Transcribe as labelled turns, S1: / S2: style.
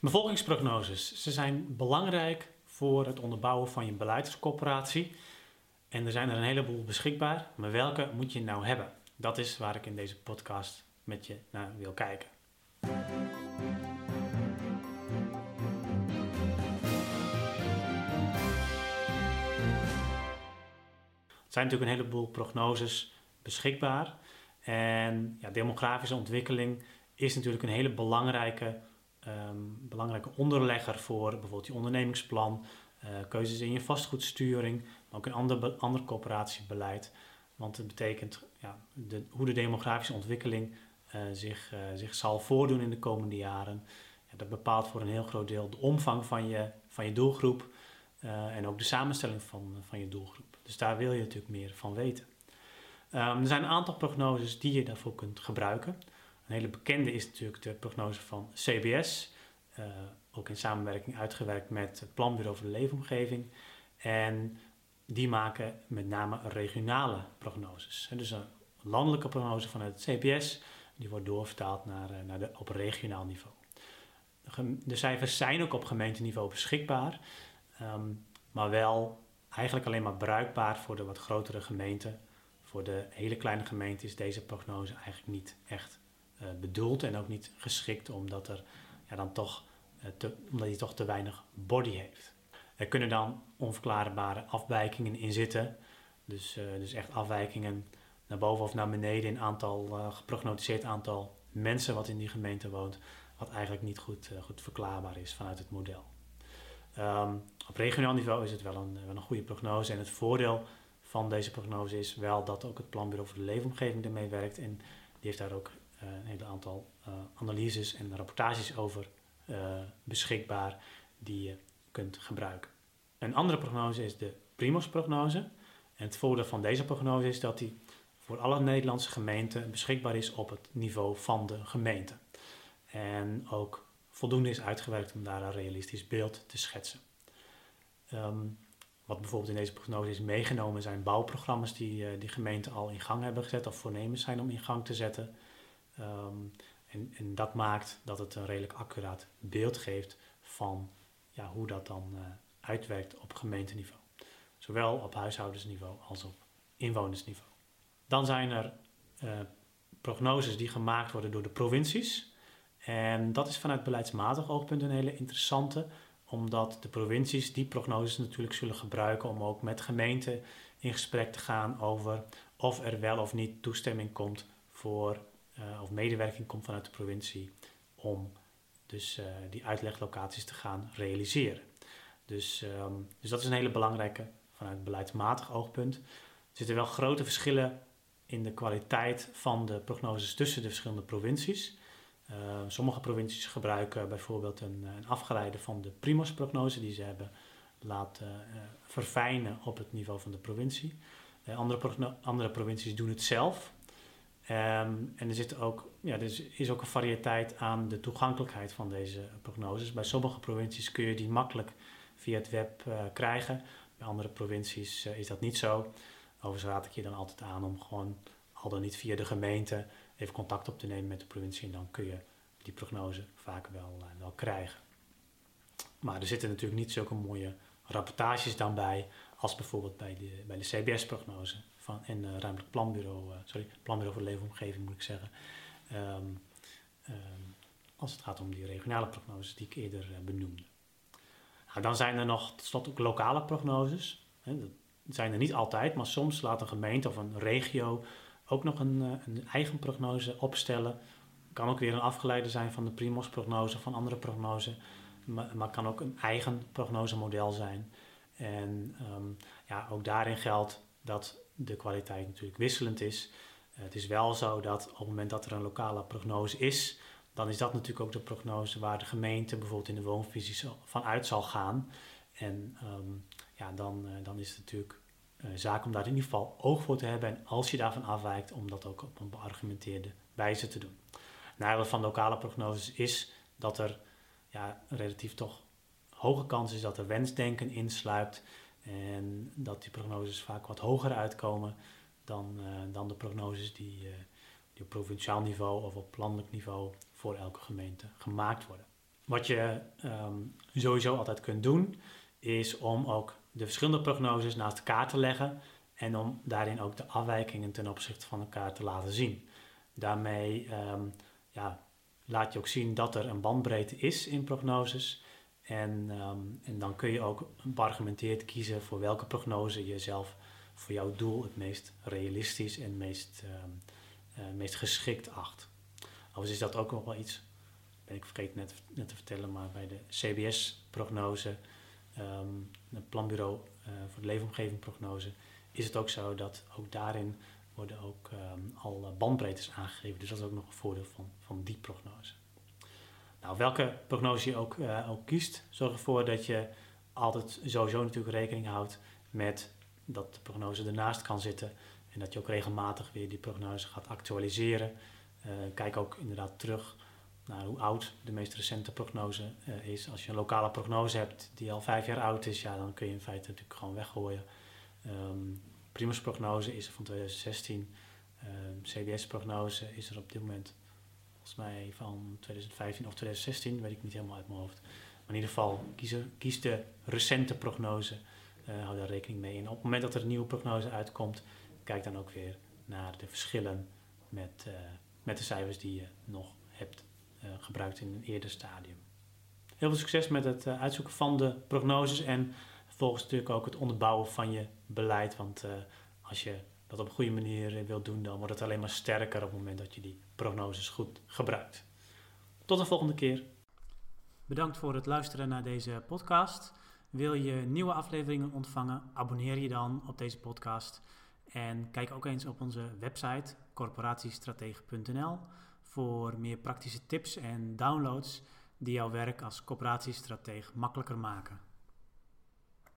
S1: Bevolkingsprognoses. Ze zijn belangrijk voor het onderbouwen van je beleidscoöperatie. En er zijn er een heleboel beschikbaar, maar welke moet je nou hebben? Dat is waar ik in deze podcast met je naar wil kijken. Er zijn natuurlijk een heleboel prognoses beschikbaar. En ja, demografische ontwikkeling is natuurlijk een hele belangrijke, um, belangrijke onderlegger voor bijvoorbeeld je ondernemingsplan, uh, keuzes in je vastgoedsturing, maar ook in ander, ander coöperatiebeleid. Want het betekent ja, de, hoe de demografische ontwikkeling uh, zich, uh, zich zal voordoen in de komende jaren. Ja, dat bepaalt voor een heel groot deel de omvang van je, van je doelgroep en ook de samenstelling van, van je doelgroep. Dus daar wil je natuurlijk meer van weten. Um, er zijn een aantal prognoses die je daarvoor kunt gebruiken. Een hele bekende is natuurlijk de prognose van CBS, uh, ook in samenwerking uitgewerkt met het Planbureau voor de Leefomgeving. En die maken met name regionale prognoses. Dus een landelijke prognose vanuit het CBS, die wordt doorvertaald naar, naar de, op regionaal niveau. De cijfers zijn ook op gemeenteniveau beschikbaar, um, maar wel eigenlijk alleen maar bruikbaar voor de wat grotere gemeenten. Voor de hele kleine gemeente is deze prognose eigenlijk niet echt bedoeld en ook niet geschikt, omdat, er, ja, dan toch, uh, te, omdat hij toch te weinig body heeft. Er kunnen dan onverklaarbare afwijkingen in zitten. Dus, uh, dus echt afwijkingen naar boven of naar beneden in aantal, geprognosticeerd aantal mensen wat in die gemeente woont, wat eigenlijk niet goed, goed verklaarbaar is vanuit het model. Um, op regionaal niveau is het wel een, wel een goede prognose. En het voordeel van deze prognose is wel dat ook het Planbureau voor de Leefomgeving ermee werkt. En die heeft daar ook een hele aantal uh, analyses en rapportages over uh, beschikbaar die je kunt gebruiken. Een andere prognose is de Primos-prognose. En het voordeel van deze prognose is dat die voor alle Nederlandse gemeenten beschikbaar is op het niveau van de gemeente. En ook voldoende is uitgewerkt om daar een realistisch beeld te schetsen. Um, wat bijvoorbeeld in deze prognose is meegenomen zijn bouwprogramma's die uh, die gemeenten al in gang hebben gezet of voornemens zijn om in gang te zetten. Um, en, en, dat maakt dat het een redelijk accuraat beeld geeft van ja, hoe dat dan uh, uitwerkt op gemeenteniveau. Zowel op huishoudensniveau als op inwonersniveau. Dan zijn er uh, prognoses die gemaakt worden door de provincies. En dat is vanuit beleidsmatig oogpunt een hele interessante, omdat de provincies die prognoses natuurlijk zullen gebruiken om ook met gemeenten in gesprek te gaan over of er wel of niet toestemming komt voor, uh, of medewerking komt vanuit de provincie om dus uh, die uitleglocaties te gaan realiseren. Dus, um, dus dat is een hele belangrijke vanuit beleidsmatig oogpunt. Er zitten wel grote verschillen in de kwaliteit van de prognoses tussen de verschillende provincies. Uh, sommige provincies gebruiken bijvoorbeeld een, een afgeleide van de Primos-prognose die ze hebben laten verfijnen op het niveau van de provincie. Andere, andere provincies doen het zelf. Um, en er, zit ook, ja, er is, ook een variëteit aan de toegankelijkheid van deze prognoses. Bij sommige provincies kun je die makkelijk via het web krijgen. Bij andere provincies is dat niet zo. Overigens raad ik je dan altijd aan om gewoon al dan niet via de gemeente even contact op te nemen met de provincie en dan kun je die prognose vaak wel, wel krijgen. Maar er zitten natuurlijk niet zulke mooie rapportages dan bij als bijvoorbeeld bij de, bij de CBS-prognose van en uh, ruimtelijk planbureau, uh, sorry, planbureau voor de leefomgeving moet ik zeggen. Um, um, als het gaat om die regionale prognoses die ik eerder benoemde. Nou, dan zijn er nog tot slot ook lokale prognoses. Dat zijn er niet altijd, maar soms laat een gemeente of een regio ook nog een, eh, een eigen prognose opstellen. Kan ook weer een afgeleide zijn van de Primos-prognose, van andere prognoses. Maar, maar kan ook een eigen prognosemodel zijn. En um, ja, ook daarin geldt dat de kwaliteit natuurlijk wisselend is. Het is wel zo dat op het moment dat er een lokale prognose is, dan is dat natuurlijk ook de prognose waar de gemeente bijvoorbeeld in de woonvisie van uit zal gaan. En um, ja, dan, uh, dan is het natuurlijk uh, zaak om daar in ieder geval oog voor te hebben. En als je daarvan afwijkt, om dat ook op een beargumenteerde wijze te doen. Nadeel van lokale prognoses is dat er ja, relatief toch hoge kans is dat er wensdenken insluipt. En dat die prognoses vaak wat hoger uitkomen dan, uh, dan de prognoses die, uh, die op provinciaal niveau of op landelijk niveau voor elke gemeente gemaakt worden. Wat je ehm, sowieso altijd kunt doen, is om ook de verschillende prognoses naast elkaar te leggen en om daarin ook de afwijkingen ten opzichte van elkaar te laten zien. Daarmee ehm, ja, laat je ook zien dat er een bandbreedte is in prognoses. En, ehm, en dan kun je ook beargumenteerd kiezen voor welke prognose je zelf voor jouw doel het meest realistisch en meest, uh, meest geschikt acht. Overigens is dat ook nog wel iets, ben ik vergeten net, net te vertellen, maar bij de CBS-prognose, um, het planbureau uh, voor de leefomgeving prognose, is het ook zo dat ook daarin worden ook al bandbreedtes aangegeven. Dus dat is ook nog een voordeel van, van die prognose. Nou, welke prognose je ook, uh, ook kiest, zorg ervoor dat je altijd sowieso natuurlijk rekening houdt met dat de prognose ernaast kan zitten en dat je ook regelmatig weer die prognose gaat actualiseren. Uh, kijk ook inderdaad terug naar hoe oud de meest recente prognose uh, is. Als je een lokale prognose hebt die al vijf jaar oud is, ja, dan kun je in feite natuurlijk gewoon weggooien. Um, Primus prognose is er van 2016. Um, CBS-prognose is er op dit moment volgens mij van 2015 of 2016, weet ik niet helemaal uit mijn hoofd. Maar in ieder geval, kies, kies de recente prognose, uh, hou daar rekening mee. En op het moment dat er een nieuwe prognose uitkomt, kijk dan ook weer naar de verschillen met, uh, met de cijfers die je nog hebt uh, gebruikt in een eerder stadium. Heel veel succes met het uitzoeken van de prognoses en vervolgens natuurlijk ook het onderbouwen van je beleid. Want als je dat op een goede manier wilt doen, dan wordt het alleen maar sterker op het moment dat je die prognoses goed gebruikt. Tot de volgende keer. Bedankt voor het luisteren naar deze podcast. Wil je nieuwe afleveringen ontvangen? Abonneer je dan op deze podcast. En kijk ook eens op onze website corporatiestratege.nl voor meer praktische tips en downloads die jouw werk als coöperatiestratege makkelijker maken.